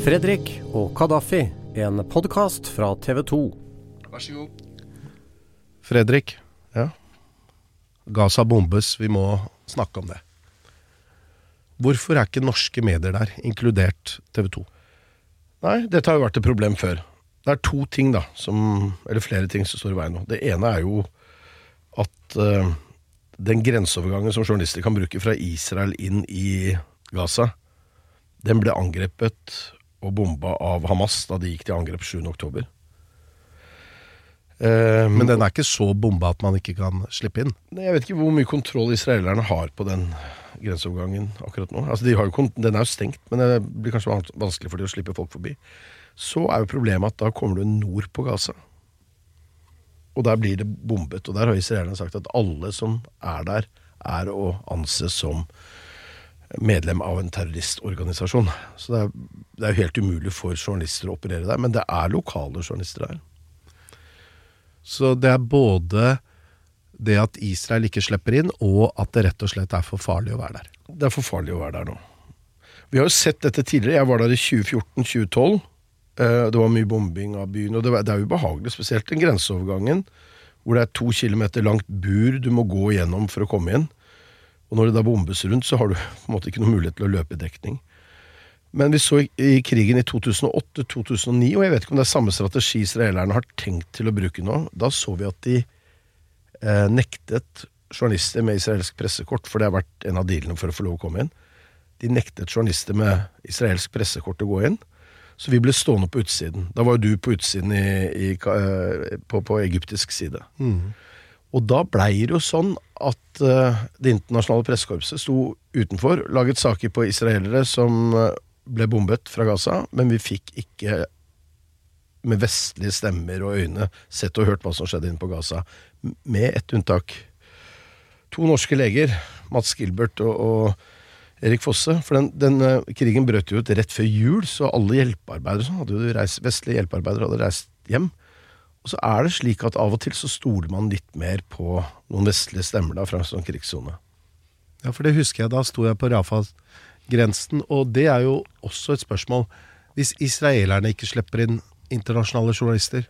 Fredrik og Kadafi, en podkast fra TV 2. Vær så god. Fredrik. Ja. Gaza bombes, vi må snakke om det. Hvorfor er ikke norske medier der, inkludert TV 2? Nei, dette har jo vært et problem før. Det er to ting, da, som, eller flere ting som står i veien nå. Det ene er jo at uh, den grenseovergangen som journalister kan bruke fra Israel inn i Gaza, den ble angrepet og bomba av Hamas da de gikk til angrep 7. oktober. Eh, Men den er ikke så bomba at man ikke kan slippe inn. Jeg vet ikke hvor mye kontroll israelerne har på den grenseovergangen akkurat nå. Altså, de har jo den er jo stengt, men det blir kanskje vanskelig for de å slippe folk forbi. Så er jo problemet at da kommer du nord på Gaza. Og der blir det bombet. Og der har israelerne sagt at alle som er der, er å anse som medlem av en terroristorganisasjon. Så det er, det er jo helt umulig for journalister å operere der. Men det er lokale journalister der. Så det er både det at Israel ikke slipper inn, og at det rett og slett er for farlig å være der. Det er for farlig å være der nå. Vi har jo sett dette tidligere. Jeg var der i 2014-2012. Eh, Det var mye bombing av byen, og det er ubehagelig, spesielt den grenseovergangen hvor det er to kilometer langt bur du må gå gjennom for å komme inn. Og når det da bombes rundt, så har du på en måte ikke noen mulighet til å løpe i dekning. Men vi så i, krigen i 2008-2009, og jeg vet ikke om det er samme strategi israelerne har tenkt til å bruke nå, da så vi at de eh, nektet journalister med israelsk pressekort, for det har vært en av dealene for å få lov å komme inn. De nektet journalister med israelsk pressekort å gå inn, så vi ble stående på utsiden. Da var jo du på utsiden i, i, eh, på, på egyptisk side. Og da blei det jo sånn at uh, det internasjonale pressekorpset sto utenfor, laget saker på israelere som eh, ble bombet fra Gaza, men vi fikk ikke med vestlige stemmer og øyne sett og hørt hva som skjedde inne på Gaza, med ett unntak. To norske leger, Mats Gilbert og, og Erik Fosse. For den, den eh, krigen brøt jo ut rett før jul, så alle hjelpearbeidere hadde jo reist, vestlige hjelpearbeidere hadde reist hjem. Og så er det slik at av og til så stoler man litt mer på noen vestlige stemmer da en sånn krigssone. Ja, for det husker jeg, da sto jeg på Rafa-grensen, og det er jo også et spørsmål. Hvis israelerne ikke slipper inn internasjonale journalister,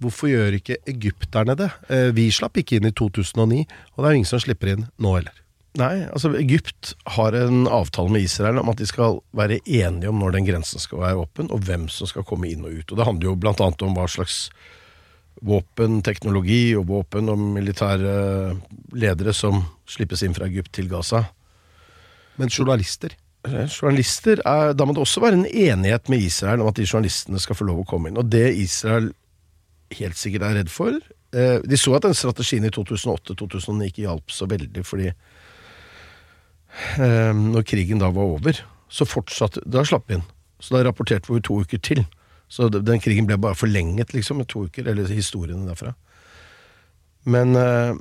hvorfor gjør ikke egypterne det? Eh, Vi slapp ikke inn i 2009, og det er jo ingen som slipper inn nå heller. Nei, altså Egypt har en avtale med Israel om at de skal være enige om når den grensen skal være åpen, og hvem som skal komme inn og ut. Og Det handler jo annet om hva slags våpen, teknologi og våpen og militære ledere som slippes inn fra Egypt til Gaza. Men journalister Eh, Journalister er, Da må det også være en enighet med Israel om at de journalistene skal få lov å komme inn. Og det Israel helt sikkert er redd for eh, De så at den strategien i 2008-2009 ikke hjalp så veldig, fordi eh, når krigen da var over, så fortsatte Da slapp vi inn. Så da rapporterte vi to uker til. Så den krigen ble bare forlenget, liksom, med to uker. Eller historiene derfra. Men eh,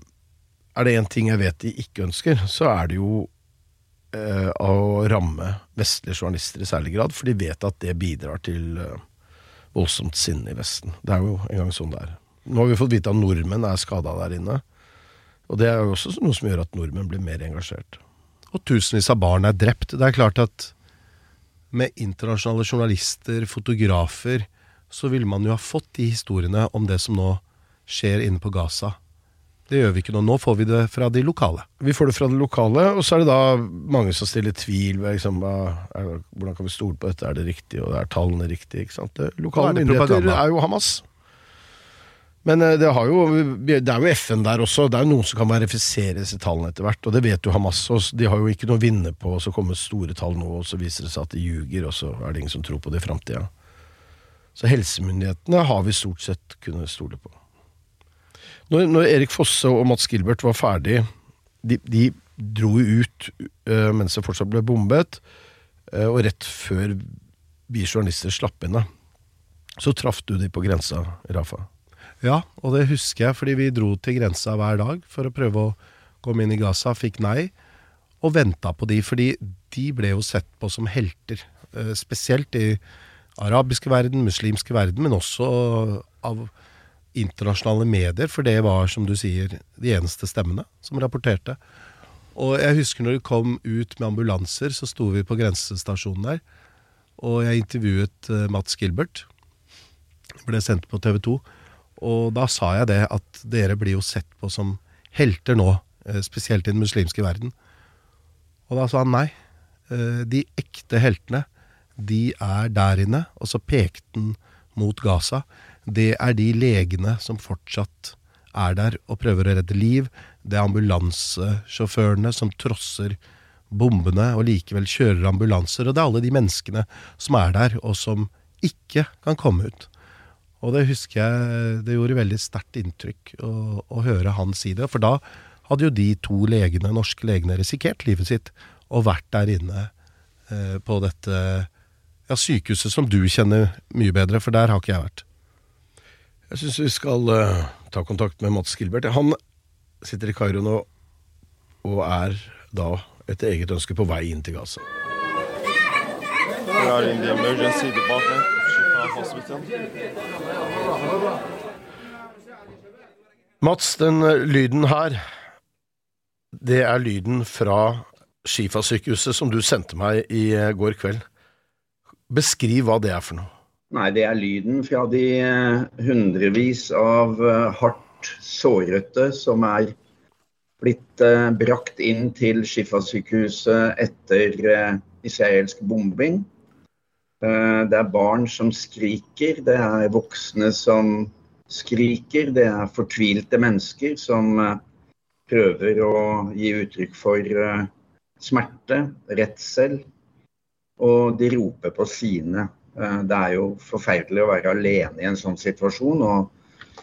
er det én ting jeg vet de ikke ønsker, så er det jo eh, å ramme vestlige journalister i særlig grad, for de vet at det bidrar til eh, voldsomt sinne i Vesten. Det er jo en gang sånn det er. Nå har vi fått vite at nordmenn er skada der inne. Og det er jo også noe som gjør at nordmenn blir mer engasjert. Og tusenvis av barn er drept. Det er klart at med internasjonale journalister, fotografer, så ville man jo ha fått de historiene om det som nå skjer inne på Gaza. Det gjør vi ikke nå. Nå får vi det fra de lokale. Vi får det fra de lokale, og så er det da mange som stiller tvil ved liksom, hvordan kan vi stole på dette, er det riktig, og er tallene riktige? Lokale er myndigheter propaganda. er jo Hamas. Men eh, det, jo, det er jo FN der også. Det er jo noen som kan verifisere disse tallene etter hvert. Og det vet jo Hamas. Og de har jo ikke noe å vinne på, og så kommer store tall nå, og så viser det seg at de ljuger, og så er det ingen som tror på det i framtida. Så helsemyndighetene har vi stort sett kunnet stole på. Når, når Erik Fosse og Mats Gilbert var ferdig de, de dro jo ut uh, mens det fortsatt ble bombet, uh, og rett før vi journalister slapp inn, så traff du de på grensa, Rafa. Ja, og det husker jeg, fordi vi dro til grensa hver dag for å prøve å komme inn i Gaza, fikk nei, og venta på de, fordi de ble jo sett på som helter. eh, Spesielt i arabiske verden, muslimske verden, men også av internasjonale medier, for det var, som du sier, de eneste stemmene som rapporterte. Og jeg husker når de kom ut med ambulanser, så sto vi på grensestasjonen der, og jeg intervjuet eh, Mats Gilbert. Ble sendt på TV 2. Og da sa jeg det at dere blir jo sett på som helter nå, eh, spesielt i den muslimske verden. Og da sa han nei. Eh, De ekte heltene, de er der inne. Og så pekte han mot Gaza. Det er de legene som fortsatt er der og prøver å redde liv. Det er ambulansesjåførene som trosser bombene og likevel kjører ambulanser. Og det er alle de menneskene som er der, og som ikke kan komme ut. Og det husker jeg det gjorde veldig sterkt inntrykk å, å høre han si det. For da hadde jo de to legene, norske legene risikert livet sitt og vært der inne eh, på dette ja, sykehuset som du kjenner mye bedre, for der har ikke jeg vært. Jeg syns vi skal uh, ta kontakt med Mats Gilbert. Han sitter i Kairo nå, og er da etter eget ønske på vei inn til Gaza. We are in the emergency department. Mats, den eh, lyden her, det er lyden fra Skifa-sykehuset som du sendte meg i eh, går kveld. Beskriv hva det er for noe. Nei, det er lyden fra de eh, hundrevis av hardt sårete som er blitt brakt inn til Shifa-sykehuset etter eh, israelsk bombing. Eh, Det er barn som skriker, det er voksne som skriker, det er fortvilte mennesker som eh, prøver å gi uttrykk for eh, smerte, redsel, og de roper på sine. Det er jo forferdelig å være alene i en sånn situasjon. og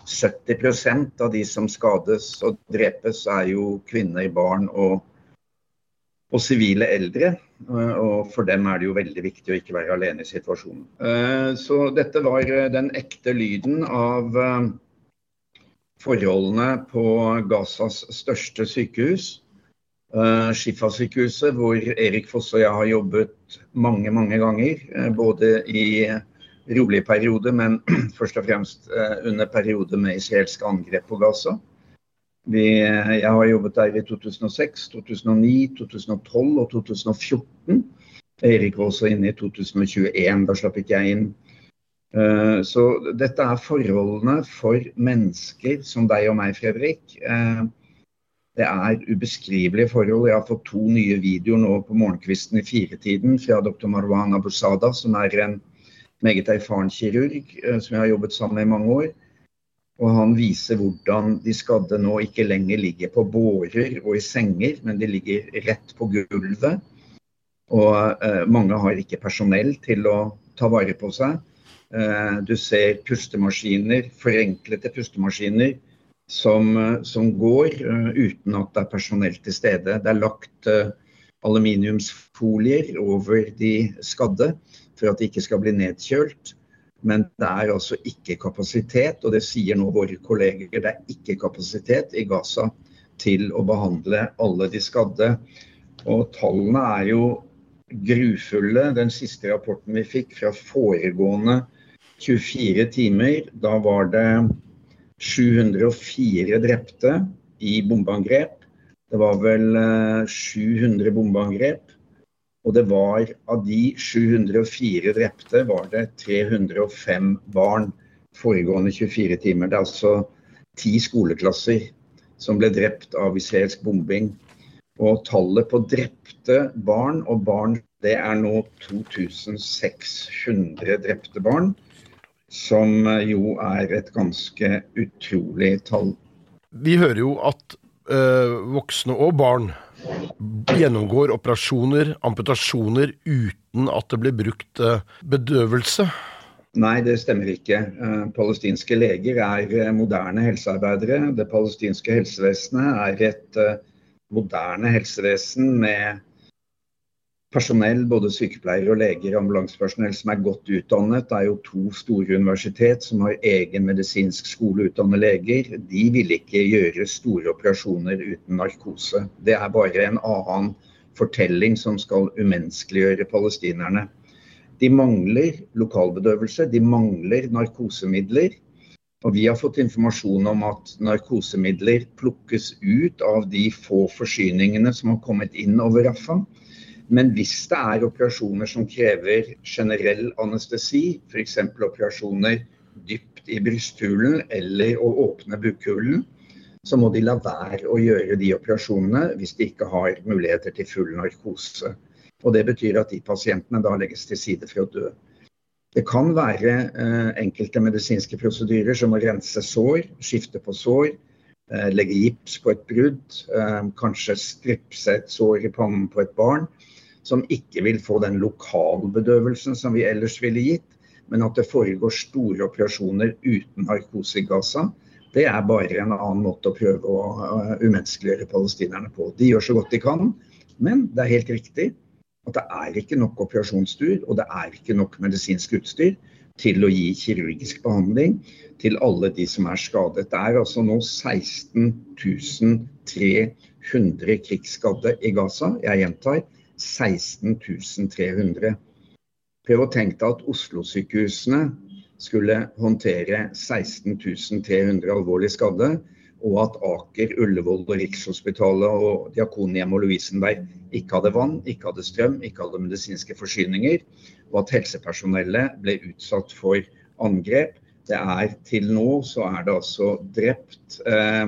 70% av de som skades og drepes, er jo kvinner, barn og, og sivile eldre. Eh, Og for dem er det jo veldig viktig å ikke være alene i situasjonen. Eh, Så dette var eh, den ekte lyden av forholdene på Gazas største sykehus. Shifa-sykehuset, hvor Erik Foss og jeg har jobbet mange, mange ganger. både i rolige perioder, men først og fremst under perioder med israelske angrep på Gaza. Vi, jeg har jobbet der i 2006, 2009, 2012 og 2014. Erik var også inne i 2021, da slapp ikke jeg inn. Eh, Så dette er forholdene for mennesker som deg og meg, Fredrik. Eh, Det er ubeskrivelige forhold. Jeg har fått to nye videoer nå på morgenkvisten i firetiden fra dr. Marwan Abusada, som er en meget erfaren kirurg eh, som jeg har jobbet sammen med i mange år. Og han viser hvordan de skadde nå ikke lenger ligger på bårer og i senger, men de ligger rett på gulvet. Og eh, mange har ikke personell til å ta vare på seg. Eh, du ser pustemaskiner, forenklede pustemaskiner som, eh, som går uh, uten at det er personell til stede. Det er lagt uh, aluminiumsfolier over de skadde for at de ikke skal bli nedkjølt. Men det er altså ikke kapasitet, og det sier nå våre kolleger, det er ikke kapasitet i Gaza til å behandle alle de skadde. Og tallene er jo grufulle. Den siste rapporten vi fikk fra foregående 24 timer, da var det 704 drepte i bombeangrep. Det var vel eh, 700 bombeangrep. Og det var av de 704 drepte, var det 305 barn foregående 24 timer. Det er altså ti skoleklasser som ble drept av israelsk bombing. Og tallet på drepte barn og barn, det er nå 2600 drepte barn. Som eh, jo er et ganske utrolig tall. Vi hører jo at ø, voksne og barn gjennomgår operasjoner, amputasjoner, uten at det blir brukt eh, bedøvelse. Nei, det stemmer ikke. Eh, Palestinske leger er eh, moderne helsearbeidere. Det palestinske helsevesenet er et moderne helsevesen med personell, både sykepleiere og leger, ambulansepersonell som er godt utdannet. Det er jo to store universitet som har egen medisinsk skole utdannet leger. De vil ikke gjøre store operasjoner uten narkose. Det er bare en annen fortelling som skal umenneskeliggjøre palestinerne. De mangler lokalbedøvelse, de mangler narkosemidler. Og vi har fått informasjon om at narkosemidler plukkes ut av de få forsyningene som har kommet inn over Rafah. Men hvis det er operasjoner som krever generell anestesi, f.eks. operasjoner dypt i brysthulen eller å åpne bukhulen, så må de la være å gjøre de operasjonene hvis de ikke har muligheter til full narkose. Og Det betyr at de pasientene da legges til side for å dø. Det kan være eh, enkelte medisinske prosedyrer som å rense sår, skifte på sår, eh, legge gips på et brudd, eh, kanskje stripse et sår i pannen på et barn som ikke vil få den lokalbedøvelsen som vi ellers ville gitt, men at det foregår store operasjoner uten narkose i Gaza, det er bare en annen måte å prøve å uh, umenneskeliggjøre palestinerne på. De gjør så godt de kan, men det er helt riktig at det er ikke nok operasjonsstuer og det er ikke nok medisinsk utstyr til å gi kirurgisk behandling til alle de som er skadet. Det er altså nå 16 300 krigsskadde i Gaza. Jeg gjentar 16 300. Prøv å tenke deg at Oslo-sykehusene skulle håndtere 16 300 alvorlig skadde, og at Aker, Ullevål og Rikshospitalet og Diakonhjemmet og Lovisenberg ikke hadde vann, ikke hadde strøm, ikke hadde medisinske forsyninger, og at helsepersonellet ble utsatt for angrep. Det er Til nå så er det altså drept Eh,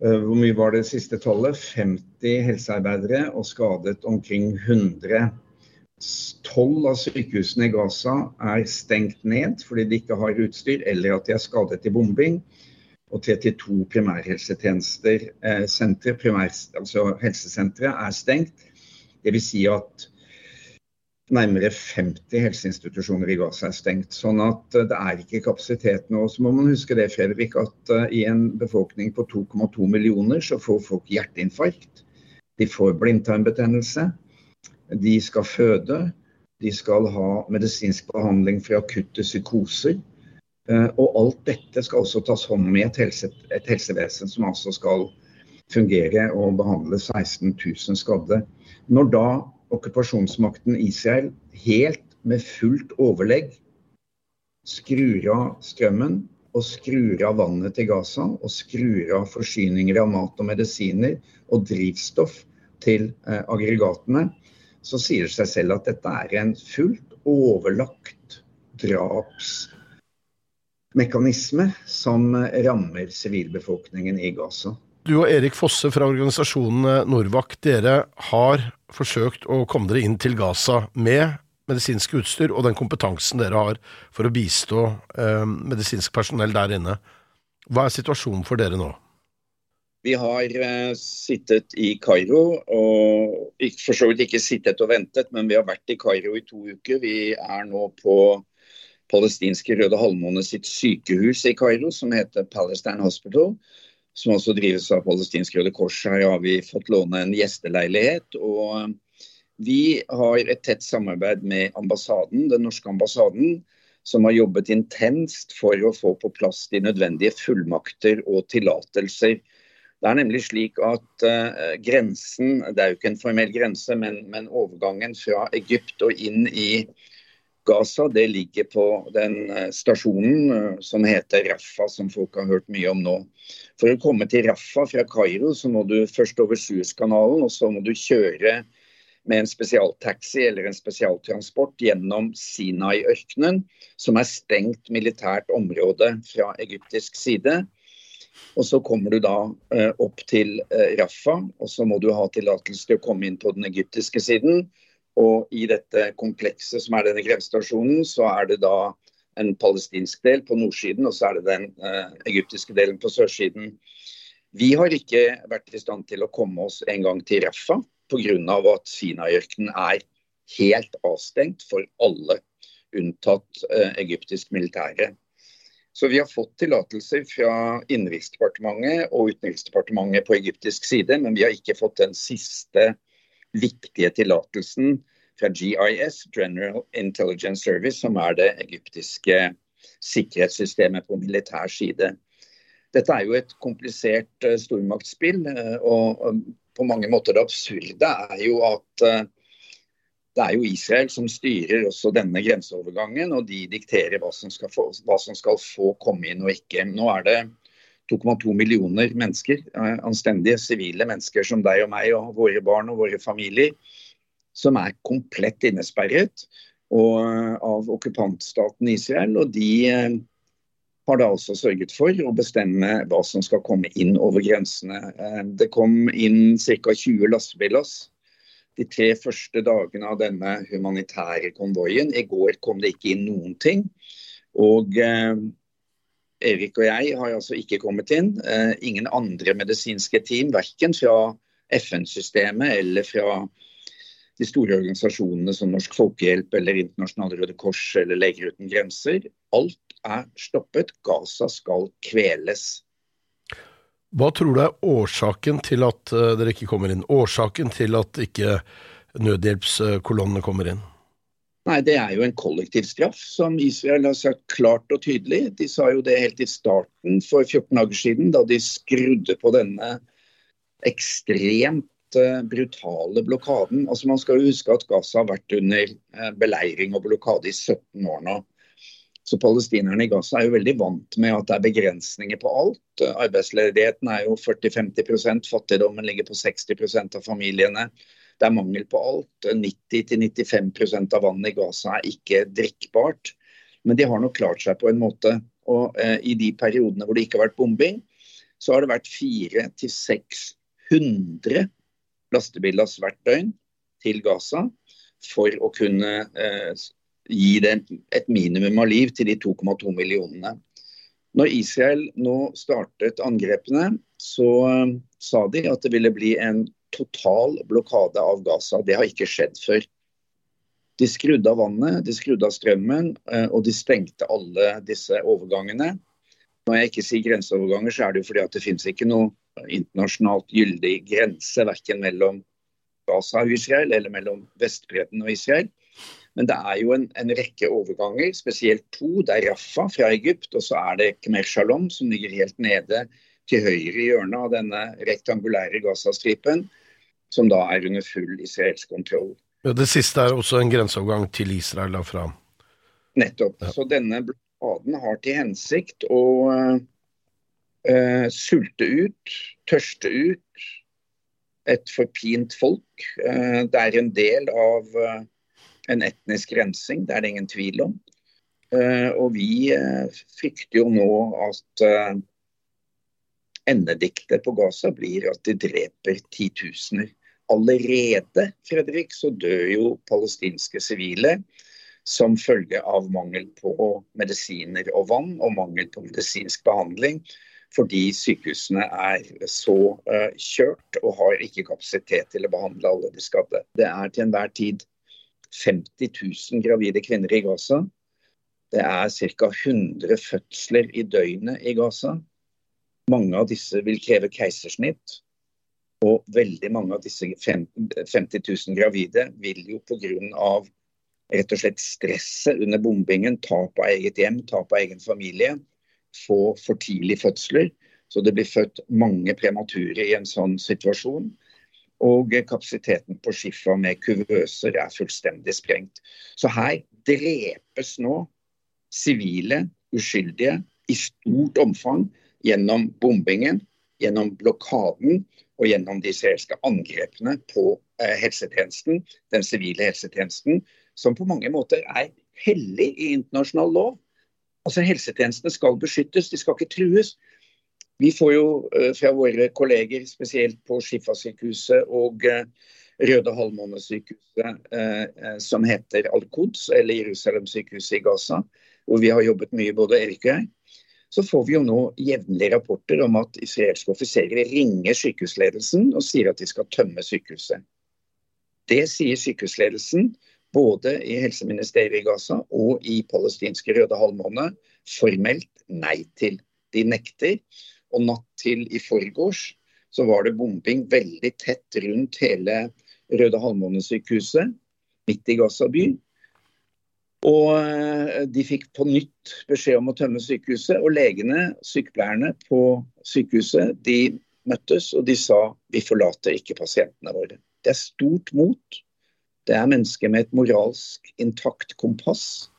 hvor mye var det siste tallet? 50 helsearbeidere og skadet omkring 100. Tolv av sykehusene i Gaza er stengt ned fordi de ikke har utstyr, eller at de er skadet i bombing. Og 32 primærhelsetjenester, eh, sentre, primær, altså helsesentre, er stengt. Dvs. Si at nærmere 50 helseinstitusjoner i Gaza er stengt. Sånn at eh, det er ikke kapasitet nå. Så må man huske det, Fredrik, at uh, i en befolkning på 2,2 millioner, så får folk hjerteinfarkt. De får blindtarmbetennelse. De skal føde. De skal ha medisinsk behandling for akutte psykoser. Uh, og alt dette skal også tas hånd om i et, helse, et helsevesen som altså skal fungere og behandle 16 000 skadde. Når da okkupasjonsmakten Israel helt med fullt overlegg skrur av strømmen og skrur av vannet til Gaza og skrur av forsyninger av mat og medisiner og drivstoff til eh, aggregatene, så sier det seg selv at dette er en fullt overlagt drapsmekanisme som rammer sivilbefolkningen i Gaza. Du og Erik Fosse fra organisasjonen Norvak, dere har forsøkt å komme dere inn til Gaza med medisinsk utstyr og den kompetansen dere har for å bistå eh, medisinsk personell der inne. Hva er situasjonen for dere nå? Vi har eh, sittet i Kairo, og for så vidt ikke sittet og ventet, men vi har vært i Kairo i to uker. Vi er nå på palestinske Røde Halvmåne sitt sykehus i Kairo, som heter Palestine Hospital som også drives av palestinsk Røde Kors. Her har vi fått låne en gjesteleilighet. og Vi har et tett samarbeid med ambassaden, den norske ambassaden, som har jobbet intenst for å få på plass de nødvendige fullmakter og tillatelser. Det er nemlig slik at uh, grensen, det er jo ikke en formell grense, men, men overgangen fra Egypt og inn i Gaza det ligger på den eh, stasjonen eh, som heter Raffa, som folk har hørt mye om nå. For å komme til Raffa fra Kairo, så må du først over Suezkanalen, og så må du kjøre med en spesialtaxi eller en spesialtransport gjennom Sinai-ørkenen, som er stengt militært område fra egyptisk side. Og Så kommer du da eh, opp til eh, Rafah, og så må du ha tillatelse til å komme inn på den egyptiske siden. Og i dette komplekset som er denne grensestasjonen, så er det da en palestinsk del på nordsiden, og så er det den eh, egyptiske delen på sørsiden. Vi har ikke vært i stand til å komme oss en gang til Rafa pga. at Sinai-ørkenen er helt avstengt for alle, unntatt eh, egyptisk militære. Så vi har fått tillatelser fra Innenriksdepartementet og Utenriksdepartementet på egyptisk side, men vi har ikke fått den siste viktige tillatelsen fra GIS, General Intelligence Service, som er det egyptiske sikkerhetssystemet på militær side. Dette er jo et komplisert uh, stormaktsspill, uh, og på mange måter det absurde er jo at uh, det er jo Israel som styrer også denne grenseovergangen, og de dikterer hva som skal få, som skal få komme inn og ikke. Nå er det 2,2 millioner mennesker, anstendige sivile mennesker som deg og meg og våre barn og våre familier, som er komplett innesperret og, av okkupantstaten Israel. Og de eh, har da altså sørget for å bestemme hva som skal komme inn over grensene. Eh, det kom inn ca. 20 lastebillass de tre første dagene av denne humanitære konvoien. I går kom det ikke inn noen ting. Og eh, Erik og jeg har altså ikke kommet inn. Eh, ingen andre medisinske team, verken fra FN-systemet eller fra de store organisasjonene som Norsk Folkehjelp eller Internasjonale Røde Kors eller Leger uten grenser. Alt er stoppet. Gaza skal kveles. Hva tror du er årsaken til at uh, dere ikke kommer inn? Årsaken til at ikke nødhjelpskolonnene kommer inn? Nei, Det er jo en kollektiv straff, som Israel har sagt klart og tydelig. De sa jo det helt i starten for 14 dager siden, da de skrudde på denne ekstremt brutale blokaden. Altså Man skal jo huske at Gaza har vært under eh, beleiring og blokade i 17 år nå. Så palestinerne i Gaza er jo veldig vant med at det er begrensninger på alt. Arbeidsledigheten er jo 40-50% fattigdommen ligger på 60% av familiene. Det er mangel på alt. 90-95% av vannet i Gaza er ikke drikkbart. Men de har nok klart seg på en måte. Og eh, i de periodene hvor det ikke har vært bombing, så har det vært 400-600 lastebillass hvert døgn til Gaza for å kunne eh, gi det et minimum av liv til de 2,2 millionene. Når Israel nå startet angrepene, så uh, sa de at det ville bli en total blokade av Gaza. Det har ikke skjedd før. De skrudde av vannet, de skrudde av strømmen, uh, og de stengte alle disse overgangene. Når jeg ikke sier grenseoverganger, så er det jo fordi at det finnes ikke noe internasjonalt gyldig grense verken mellom Gaza og Israel eller mellom Vestbredden og Israel. Men det er jo en, en, rekke overganger, spesielt to. Det er Rafa fra Egypt, og så er det Khmer Shalom, som ligger helt nede til høyre i hjørnet av denne rektangulære Gazastripen, som da er under full israelsk kontroll. Det siste er også en grenseovergang til Israel derfra. Nettopp. Ja. Så denne blokaden har til hensikt å uh, sulte ut, tørste ut et forpint folk. Uh, det er en del av uh, en etnisk rensing, det er det ingen tvil om. og vi frykter jo nå at endediktet på Gaza blir at de dreper titusener. Allerede Fredrik, så dør jo palestinske sivile som følge av mangel på medisiner og vann og mangel på medisinsk behandling fordi sykehusene er så uh, kjørt og har ikke kapasitet til å behandle alle de skadde. Det er til enhver tid 50 000 gravide kvinner i Gaza. Det er ca. 100 fødsler i døgnet i Gaza. Mange av disse vil kreve keisersnitt. Og veldig mange av disse 50 000 gravide vil jo pga. rett og slett stresset under bombingen, tap av eget hjem, tap av egen familie, få for tidlig fødsler. Så det blir født mange premature i en sånn situasjon. Og kapasiteten på Skifa med kuvøser er fullstendig sprengt. Så her drepes nå sivile uskyldige i stort omfang gjennom bombingen, gjennom blokaden og gjennom de israelske angrepene på eh, helsetjenesten, den sivile helsetjenesten, som på mange måter er hellig i internasjonal lov. Altså Helsetjenestene skal beskyttes, de skal ikke trues. Vi får jo uh, fra våre kolleger, spesielt på Shifa-sykehuset og uh, Røde Halvmåne-sykehuset, som heter Al-Quds, eller Jerusalem-sykehuset i Gaza, hvor vi har jobbet mye, både Erik og jeg, så får vi jo nå jevnlige rapporter om at israelske offiserer ringer sykehusledelsen og sier at de skal tømme sykehuset. Det sier sykehusledelsen både i helseministeriet i Gaza og i palestinske Røde Halvmåne formelt nei til. De nekter. Og natt til i forgårs så var det bombing veldig tett rundt hele Røde Halvmånesykehuset, midt i Gaza by. Og eh, de fikk på nytt beskjed om å tømme sykehuset. Og legene, sykepleierne på sykehuset, de møttes og de sa vi forlater ikke pasientene våre. Det er stort mot. Det er mennesker med et moralsk intakt kompass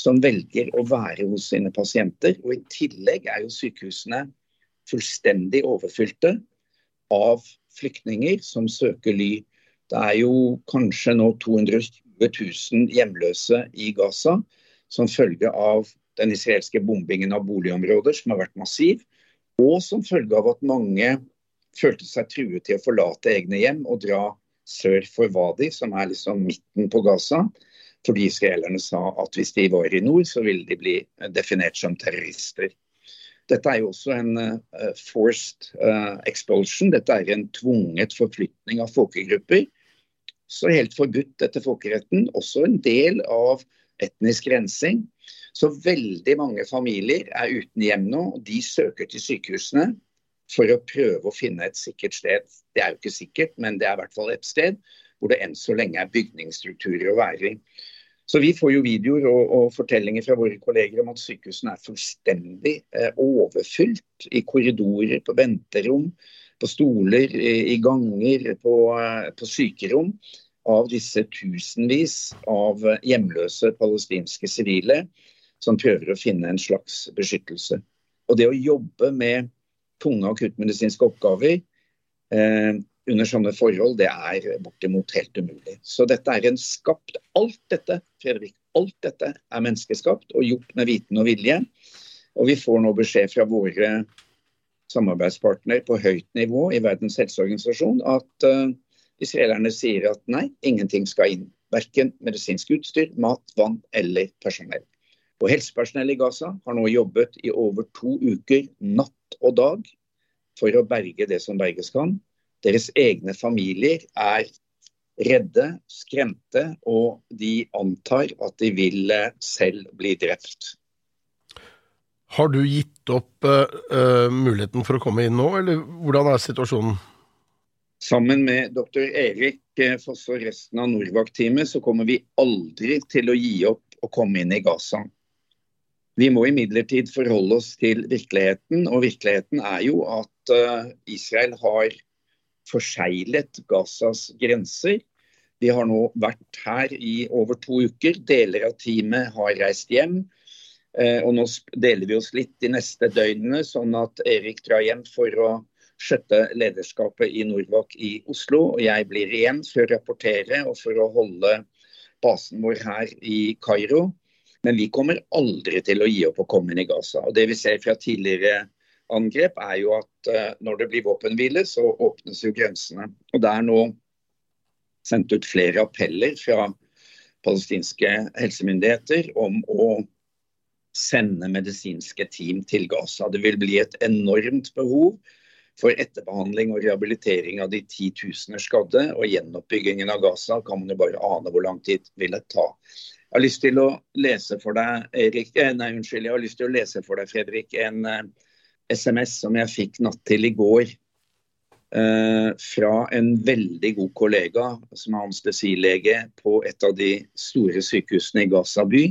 som velger å være hos sine pasienter. Og i tillegg er jo sykehusene fullstendig overfylte av flyktninger som søker ly. Det er jo kanskje nå 220 000 hjemløse i Gaza som følge av den israelske bombingen av boligområder, som har vært massiv, og som følge av at mange følte seg truet til å forlate egne hjem og dra sør for Wadi, som er liksom midten på Gaza, fordi israelerne sa at hvis de var i nord, så ville de bli definert som terrorister. Dette er jo også en uh, forced uh, expulsion. Dette er en tvunget forflytning av folkegrupper. Så helt forbudt etter folkeretten. Også en del av etnisk rensing. Så veldig mange familier er uten hjem nå, og de søker til sykehusene for å prøve å finne et sikkert sted. Det er jo ikke sikkert, men det er i hvert fall et sted hvor det enn så lenge er bygningsstrukturer å være i. Så Vi får jo videoer og, og, fortellinger fra våre kolleger om at sykehusene er fullstendig eh, overfylt i korridorer, på venterom, på stoler, i, i ganger, på, eh, på, sykerom av disse tusenvis av hjemløse palestinske sivile som prøver å finne en slags beskyttelse. Og Det å jobbe med tunge akuttmedisinske oppgaver eh, under sånne forhold, det er bortimot helt umulig. Så dette er en skapt Alt dette, Fredrik, alt dette er menneskeskapt og gjort med viten og vilje. Og vi får nå beskjed fra våre samarbeidspartnere på høyt nivå i Verdens helseorganisasjon at uh, israelerne sier at nei, ingenting skal inn. Verken medisinsk utstyr, mat, vann eller personell. Og Helsepersonell i Gaza har nå jobbet i over to uker, natt og dag, for å berge det som berges kan. Deres egne familier er redde, skremte, og de antar at de vil eh, selv bli drept. Har du gitt opp uh, muligheten for å komme inn nå, eller hvordan er situasjonen? Sammen med dr. Erik Foss og resten av Norvak-teamet så kommer vi aldri til å gi opp å komme inn i Gaza. Vi må imidlertid forholde oss til virkeligheten, og virkeligheten er jo at Israel har forseglet Gazas grenser. Vi har nå vært her i over to uker. Deler av teamet har reist hjem. Eh, og nå deler vi oss litt de neste døgnene, sånn at Erik drar hjem for å skjøtte lederskapet i Norvak i Oslo. Og jeg blir igjen for å rapportere og for å holde basen vår her i Kairo. Men vi kommer aldri til å gi opp å komme inn i Gaza. Og Det vi ser fra tidligere angrep, er jo at uh, når det blir våpenhvile, så åpnes jo grensene. Og Det er nå sendt ut flere appeller fra palestinske helsemyndigheter om å sende medisinske team til Gaza. Det vil bli et enormt behov for etterbehandling og rehabilitering av de titusener skadde. Og gjenoppbyggingen av Gaza kan man jo bare ane hvor lang tid vil det ta. Jeg har lyst til å lese for deg, Erik, eh, nei, unnskyld, jeg har lyst til å lese for deg, Fredrik, en SMS som jeg fikk natt til i går eh, fra en veldig god kollega som er anestesilege på et av de store sykehusene i Gaza by,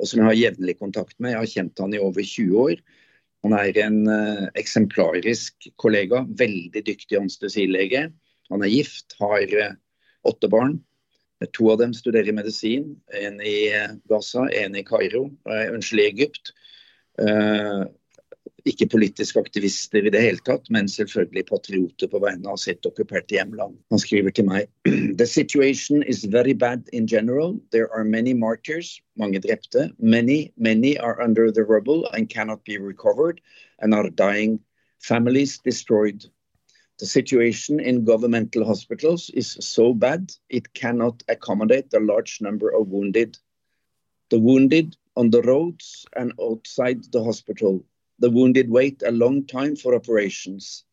og som jeg har jevnlig kontakt med. Jeg har kjent han i over 20 år. Han er en uh, eksemplarisk kollega, veldig dyktig anestesilege. Han er gift, har uh, åtte barn. To av dem studerer medisin. En i eh, Gaza, en i Kairo, unnskyld, i Egypt. Uh, ikke politiske aktivister i det hele tatt, men selvfølgelig patrioter på vegne av sitt okkuperte hjemland. Han skriver til meg The situation is very bad in general. There are many martyrs, mange drepte. Many, many are under the rubble and cannot be recovered and are dying. Families destroyed. The situation in governmental hospitals is so bad it cannot accommodate a large number of wounded. The wounded on the roads and outside the hospital the wounded wait a long time for operations.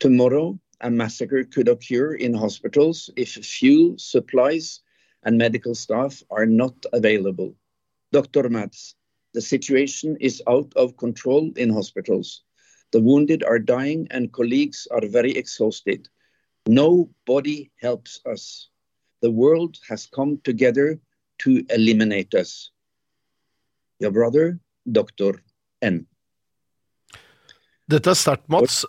Tomorrow, a massacre could occur in hospitals if fuel, supplies, and medical staff are not available. Dr. Mads, The situation is out of control in hospitals. The wounded are dying and colleagues are very exhausted. Nobody helps us. The world has come together to eliminate us. Your brother, Dr. N. Dette er sterkt, Mats.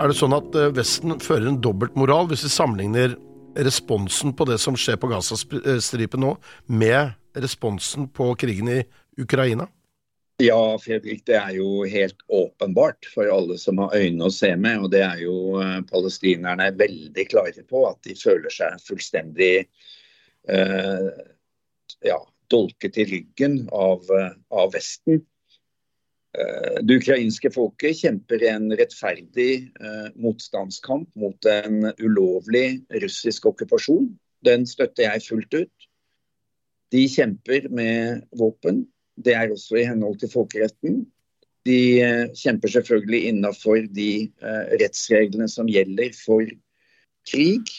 Er det sånn at eh, Vesten fører en dobbeltmoral hvis vi sammenligner responsen på det som skjer på Gazastripen nå, med responsen på krigen i Ukraina? Ja, Fredrik, det er jo helt åpenbart for alle som har øyne å se med. Og det er jo eh, palestinerne veldig klare på, at de føler seg fullstendig eh, ja, dolket i ryggen av, eh, av Vesten. Eh, det ukrainske folket kjemper en rettferdig eh, motstandskamp mot en ulovlig russisk okkupasjon. Den støtter jeg fullt ut. De kjemper med våpen. Det er også i henhold til folkeretten. De kjemper selvfølgelig innenfor de rettsreglene som gjelder for krig.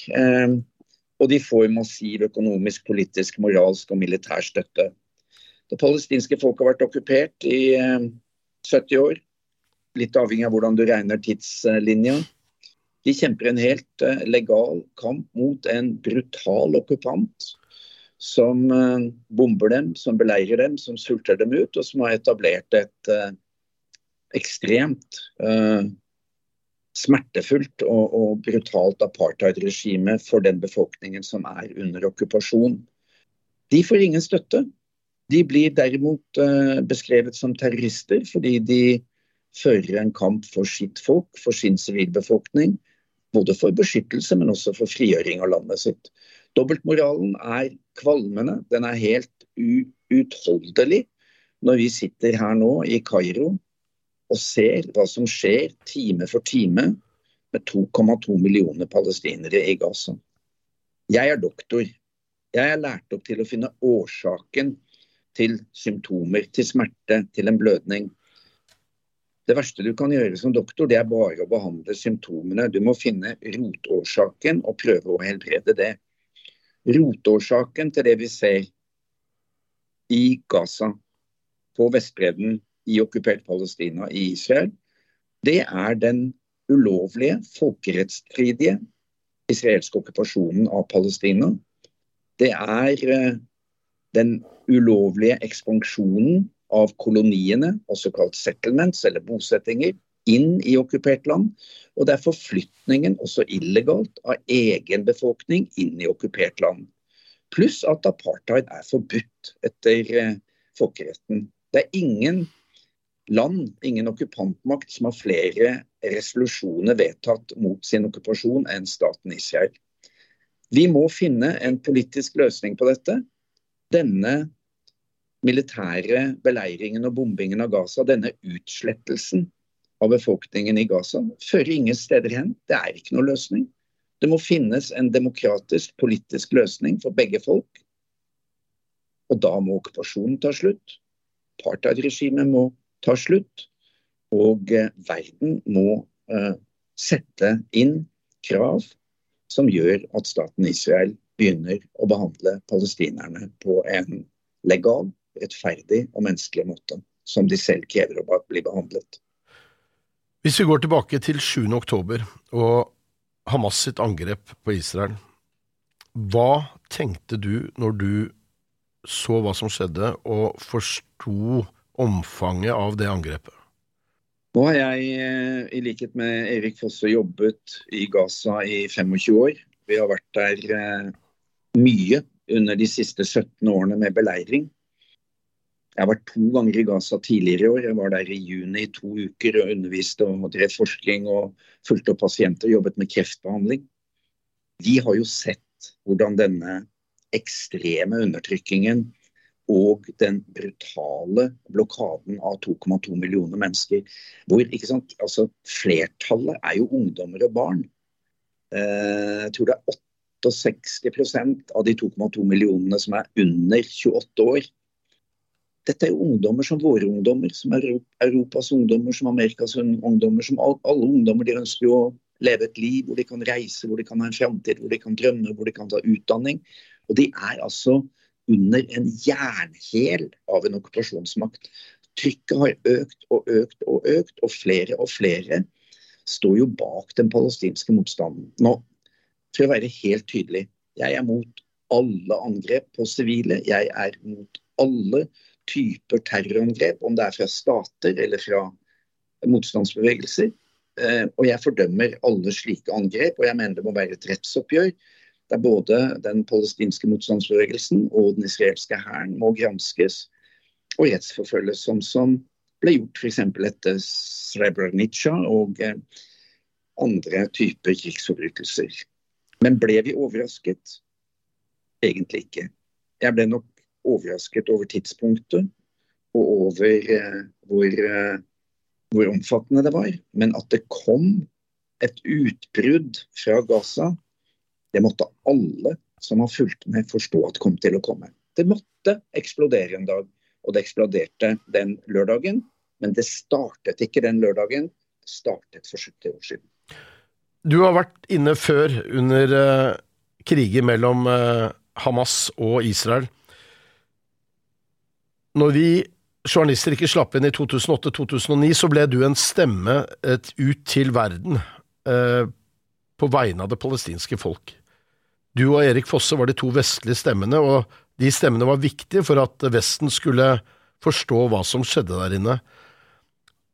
Eh, og de får massiv økonomisk, politisk, moralsk og militær støtte. Det palestinske folket har vært okkupert i 70 år. Litt avhengig av hvordan du regner tidslinja. De kjemper en helt legal kamp mot en brutal okkupant som bomber dem, som beleirer dem, som sulter dem ut, og som har etablert et ekstremt smertefullt og, og brutalt apartheidregime for den befolkningen som er under okkupasjon. De får ingen støtte. De blir derimot uh, beskrevet som terrorister fordi de fører en kamp for sitt folk, for sin sivilbefolkning. Både for beskyttelse, men også for frigjøring av landet sitt. Dobbeltmoralen er kvalmende. Den er helt uutholdelig når vi sitter her nå i Kairo og ser hva som skjer time for time med 2,2 millioner palestinere i Gaza. Jeg er doktor. Jeg er lært opp til å finne årsaken til symptomer, til smerte, til en blødning. Det verste du kan gjøre som doktor, det er bare å behandle symptomene. Du må finne rotårsaken og prøve å helbrede det. Rotårsaken til det vi ser i Gaza, på Vestbredden, i okkupert Palestina i Israel, det er den ulovlige, folkerettsstridige israelske okkupasjonen av Palestina. Det er den ulovlige ekspansjonen av koloniene, også kalt settlements eller bosettinger, inn i okkupert land. Og det er forflytningen, også illegalt, av egen befolkning inn i okkupert land. Pluss at apartheid er forbudt etter folkeretten. Det er ingen land, ingen okkupantmakt, som har flere resolusjoner vedtatt mot sin okkupasjon enn staten Israel. Vi må finne en politisk løsning på dette. Denne militære beleiringen og bombingen av Gaza, denne utslettelsen av befolkningen i Gaza, fører ingen steder hen. Det er ikke noen løsning. Det må finnes en demokratisk, politisk løsning for begge folk. Og da må okkupasjonen ta slutt. Apartheidregimet må tar slutt. Og eh, verden må eh, sette inn krav som gjør at staten Israel begynner å behandle palestinerne på en legal, rettferdig og menneskelig måte, som de selv krever å bli behandlet. Hvis vi går tilbake til 7. oktober og Hamas sitt angrep på Israel, hva tenkte du når du så hva som skjedde og forsto omfanget av det angrepet? Nå har jeg, eh, i likhet med Erik Fosse, jobbet i Gaza i 25 år. Vi har vært der eh, mye under de siste 17 årene med beleiring. Jeg har vært to ganger i Gaza tidligere i år. Jeg var der i juni i to uker og underviste og drev forskning og fulgte opp pasienter og jobbet med kreftbehandling. Vi har jo sett hvordan denne ekstreme undertrykkingen og den brutale blokaden av 2,2 millioner mennesker. Hvor altså, flertallet er jo ungdommer og barn. Eh, jeg tror det er 68% av de 2,2 millionene som er under 28 år. Dette er jo ungdommer som våre ungdommer, som Europas ungdommer, som Amerikas ungdommer. som Alle ungdommer de ønsker jo å leve et liv hvor de kan reise, hvor de kan ha en framtid, hvor de kan drømme, hvor de kan ta utdanning. Og de er altså under en jernhæl av en okkupasjonsmakt. Trykket har økt og økt og økt, og flere og flere står jo bak den palestinske motstanden. Nå, for å være helt tydelig, jeg er mot alle angrep på sivile. Jeg er mot alle typer terrorangrep, om det er fra stater eller fra motstandsbevegelser. Eh, og jeg fordømmer alle slike angrep, og jeg mener det må være et rettsoppgjør der både den palestinske motstandsbevegelsen og den israelske hæren må granskes og rettsforfølges, som, som ble gjort f.eks. etter Srebrenica og eh, andre typer krigsforbrytelser. Men ble vi overrasket? Egentlig ikke. Jeg ble nok overrasket over tidspunktet og over eh, hvor, eh, hvor, omfattende det var. Men at det kom et utbrudd fra Gaza, det måtte alle som har fulgt med, forstå at kom til å komme. Det måtte eksplodere en dag, og det eksploderte den lørdagen. Men det startet ikke den lørdagen, det startet for 70 år siden. Du har vært inne før under uh, kriger mellom uh, Hamas og Israel. Når vi journalister ikke slapp inn i 2008-2009, så ble du en stemme ut til verden uh, på vegne av det palestinske folk. Du og Erik Fosse var de to vestlige stemmene, og de stemmene var viktige for at Vesten skulle forstå hva som skjedde der inne.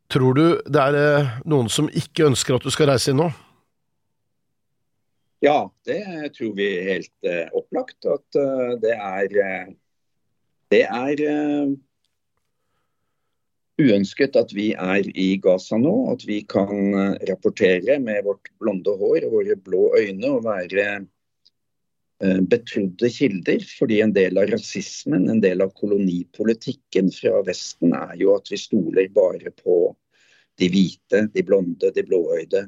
Tror du det er eh, noen som ikke ønsker at du skal reise inn nå? Ja, det tror vi helt uh, opplagt. At uh, det er uh, det er uh, uønsket at vi er i Gaza nå. At vi kan rapportere med vårt blonde hår og våre blå øyne og være betrodde kilder. Fordi en del av rasismen, en del av kolonipolitikken fra Vesten er jo at vi stoler bare på de hvite, de blonde, de blåøyde.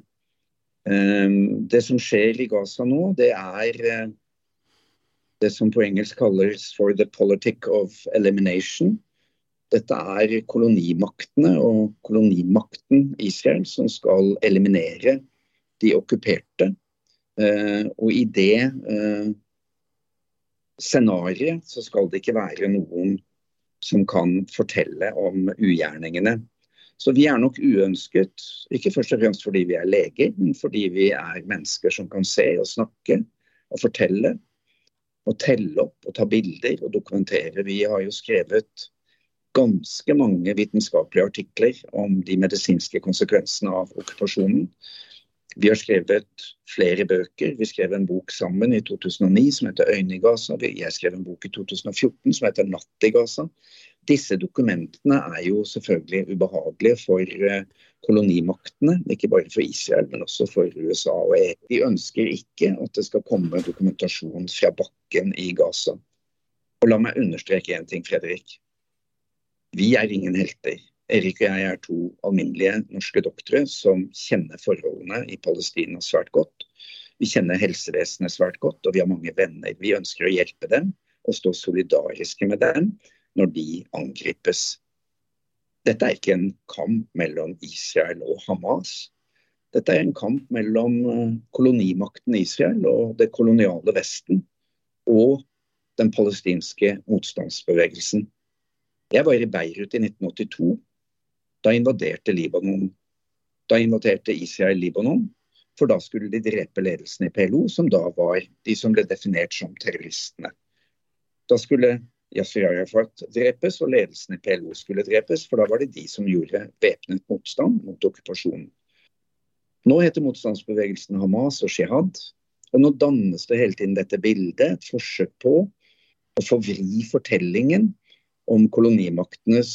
Um, det som skjer i Gaza nå, det er det som på engelsk kalles for the politic of elimination. Dette er kolonimaktene og kolonimakten Israel som skal eliminere de okkuperte. Eh, og i det eh, scenarioet så skal det ikke være noen som kan fortelle om ugjerningene. Så vi er nok uønsket, ikke først og fremst fordi vi er leger, men fordi vi er mennesker som kan se og snakke og fortelle og telle opp og ta bilder og dokumentere. Vi har jo skrevet ganske mange vitenskapelige artikler om de medisinske konsekvensene av okkupasjonen. Vi har skrevet flere bøker. Vi skrev en bok sammen i 2009 som heter 'Øyne i Gaza'. Jeg skrev en bok i 2014 som heter 'Natt i Gaza'. Disse dokumentene er jo selvfølgelig ubehagelige for eh, kolonimaktene, ikke bare for Israel, men også for USA og EU. De ønsker ikke at det skal komme dokumentasjon fra bakken i Gaza. Og la meg understreke én ting, Fredrik. Vi er ingen helter. Erik og jeg er to alminnelige norske doktere som kjenner forholdene i Palestina svært godt. Vi kjenner helsevesenet svært godt, og vi har mange venner. Vi ønsker å hjelpe dem og stå solidariske med dem når de angripes dette er ikke en kamp mellom Israel og Hamas. Dette er en kamp mellom eh, kolonimakten Israel og det koloniale Vesten og den palestinske motstandsbevegelsen. Jeg var i Beirut i 1982. Da invaderte Libanon. Da invaderte Israel Libanon, for da skulle de drepe ledelsen i PLO, som da var de som ble definert som terroristene. Da skulle Yasir Arafat drepes, og ledelsen i PLO skulle drepes. For da var det de som gjorde væpnet motstand mot okkupasjonen. Nå heter motstandsbevegelsen Hamas og Shihad. Og nå dannes det hele tiden dette bildet, et forsøk på å forvri fortellingen om kolonimaktenes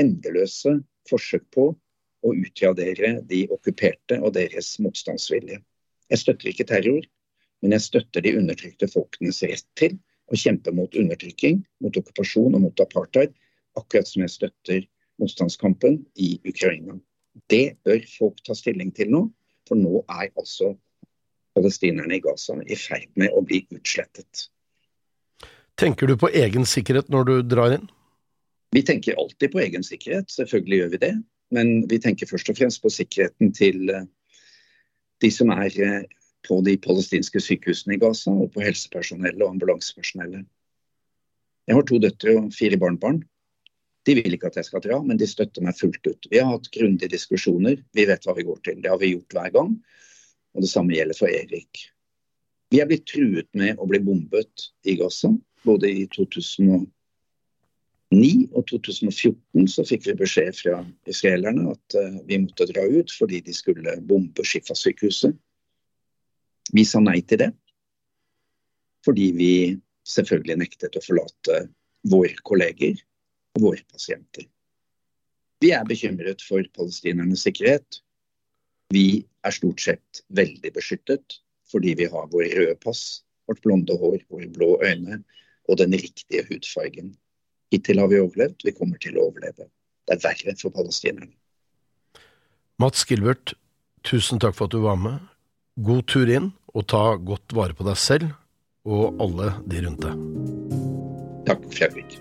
endeløse forsøk på å utradere de okkuperte og deres motstandsvilje. Jeg støtter ikke terror, men jeg støtter de undertrykte folkenes rett til å kjempe mot undertrykking, mot okkupasjon og mot apartheid, akkurat som jeg støtter motstandskampen i Ukraina. Det bør folk ta stilling til nå, for nå er altså palestinerne i Gaza i ferd med å bli utslettet. Tenker du på egen sikkerhet når du drar inn? Vi tenker alltid på egen sikkerhet, selvfølgelig gjør vi det. Men vi tenker først og fremst på sikkerheten til eh, de som er eh, på de palestinske sykehusene i Gaza og på helsepersonellet og ambulansepersonellet. Jeg har to døtre og fire barnebarn. De vil ikke at jeg skal dra, men de støtter meg fullt ut. Vi har hatt grundige diskusjoner. Vi vet hva vi går til. Det har vi gjort hver gang. Og det samme gjelder for Erik. Vi er blitt truet med å bli bombet i Gaza. Både i 2009 og 2014 så fikk vi beskjed fra israelerne at eh, vi måtte dra ut fordi de skulle bombe Shifa-sykehuset. Vi sa nei til det. Fordi vi selvfølgelig nektet å forlate våre kolleger og våre pasienter. Vi er bekymret for palestinernes sikkerhet. Vi er stort sett veldig beskyttet fordi vi har våre røde pass, vårt blonde hår, våre blå øyne og den riktige hudfargen. Hittil har vi overlevd, vi kommer til å overleve. Det er verre for palestinerne. Mats Gilbert, tusen takk for at du var med. God tur inn, og ta godt vare på deg selv og alle de rundt deg. Takk, Fredrik.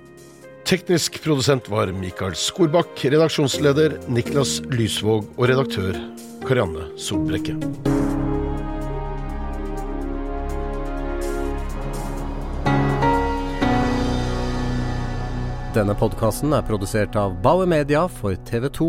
Teknisk produsent var Mikael Skorbakk, redaksjonsleder Niklas Lysvåg og redaktør Karianne Solbrekke. Denne podkasten er produsert av Bauer Media for TV 2.